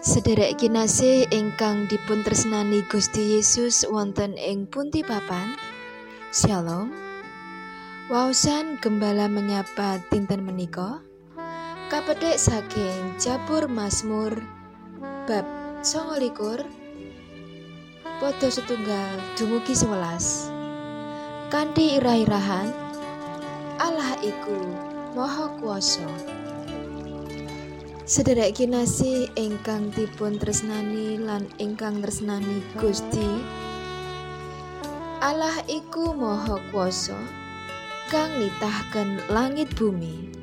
Sederek kinasih ingkang dipun tresnani Gusti Yesus wonten ing pundi papan. Shalom. Wausan gembala menyapa dinten menika kapedhek saking Jabur Mazmur bab 29 Podo setunggal dumugi 11 Kanthi irah-irahan Allah iku Maha Kuwasa Sederek kinasih ingkang dipun tresnani lan ingkang tresnani Gusti Allah iku Maha Kuwasa kang nitahken langit bumi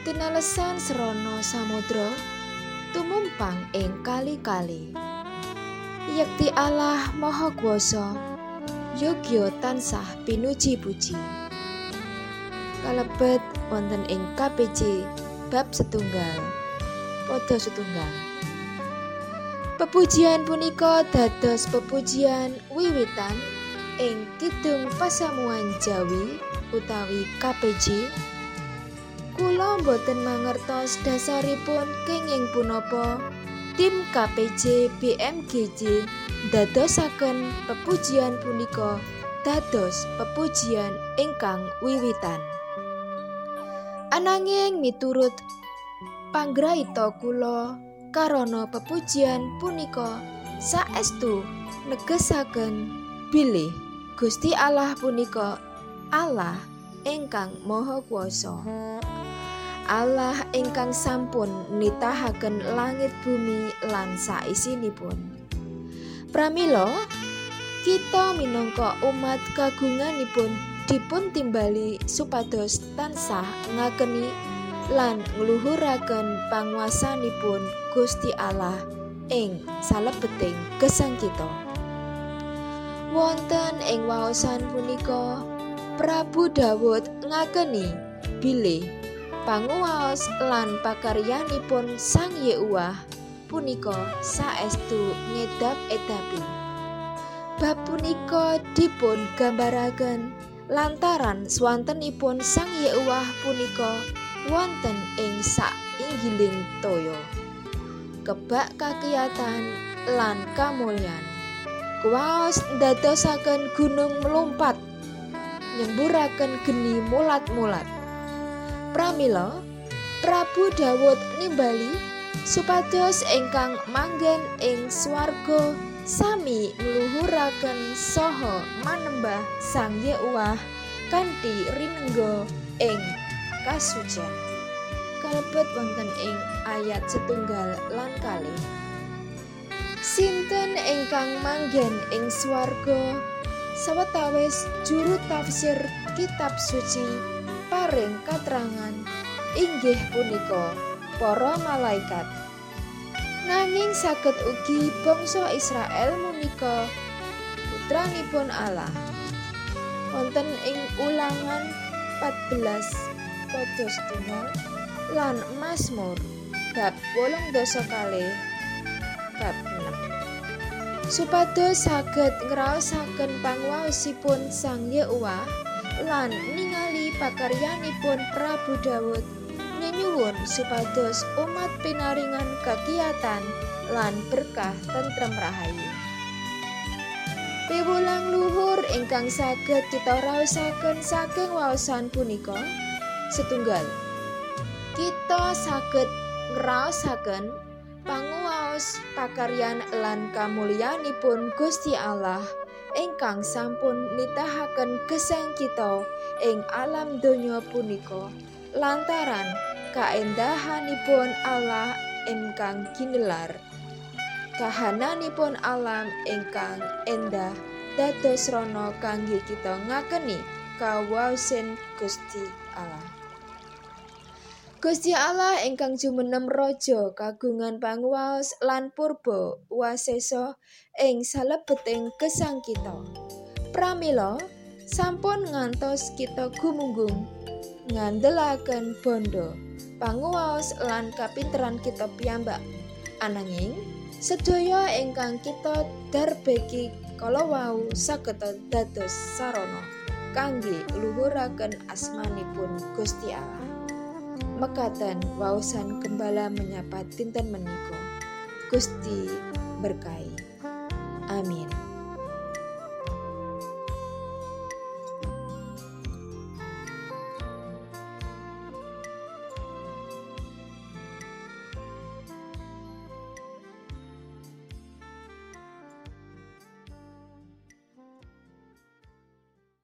Tinalesan serono samudra tumumpang ing kali-kali. Yekti Allah Maha Kuwasa yogya tansah pinuji-puji kalebet wonten ing KPJ bab setunggal Podo setunggal. Pepujian punika dados pepujian wiwitan ing Kidung Pasamuan Jawi utawi KPJ Kula boten mangertos dasaripun kenging punapa tim KPJ BMGJ dadosaken pepujian punika dados pepujian ingkang wiwitan. Ananging miturut panggraita kula karana pepujian punika saestu negesaken bilih Gusti Allah punika Allah ingkang Maha Kuwasa. Allah ingkang sampun nitahaken langit bumi lan saisinipun. Pramila kita minangka umat kagunganipun dipun timbali supados tansah ngakeni lan ngluhuraken panguasanipun Gusti Allah ing salebeting gesang kita. Wonten ing waosan punika Prabu Dawud ngakeni bilih panguwaos lan pakaryanipun Sang Yehuwah punika saestu ngedap edapi. Bab punika dipun gambaraken lantaran swantenipun Sang Yehuwah punika wonten ing sak inggiling toya. Kebak kakiyatan lan kamulyan. Kuwaos ndadosaken gunung melompat nyemburaken geni mulat-mulat pramila Prabu Dawud nimbali supados ingkang manggen ing swarga sami ngluhuraken saha manembah Sang Yehuwah kanthi rinengga ing kasucen. Kalebet wonten ing ayat setunggal lan kali. Sinten ingkang manggen ing swarga sawetawis juru tafsir kitab suci paring katrangan inggih punika para malaikat Nanging saged ugi bangsa Israel menika putranipun Allah. Wonten ing ulangan 14 padha setunggal lan Mazmur bab 8 dosa kali bab 6. Supados saged ngraosaken panguwaosipun Sang Yehuwah lan ningali pakaryanipun Prabu Dawud nyuwun supados umat pinaringan kegiatan lan berkah tentrem rahayu. Piwulang luhur ingkang saged kita raosaken saking waosan punika setunggal. Kita saged ngraosaken panguwaos pakaryan lan kamulyanipun Gusti Allah ingkang sampun nitahaken gesang kita ing alam donya punika. Lantaran kaendahanipun Allah ingkang ginelar. Kahananipun alam ingkang endah dados rono kangge kita ngakeni kawasen Gusti Allah Gusti Allah ingkang jumenem raja kagungan panguwaos lan purba wasesa ing salebeting gesang kita. Pramila sampun ngantos kita gumunggung ngandelaken bondo panguwaos lan kapinteran kita piyambak. Ananging sedaya ingkang kita darbeki kala wau saged dados sarana kangge luhuraken asmanipun Gusti Allah Mekaten, wausan gembala menyapa Tinten Meniko. Gusti berkai, Amin.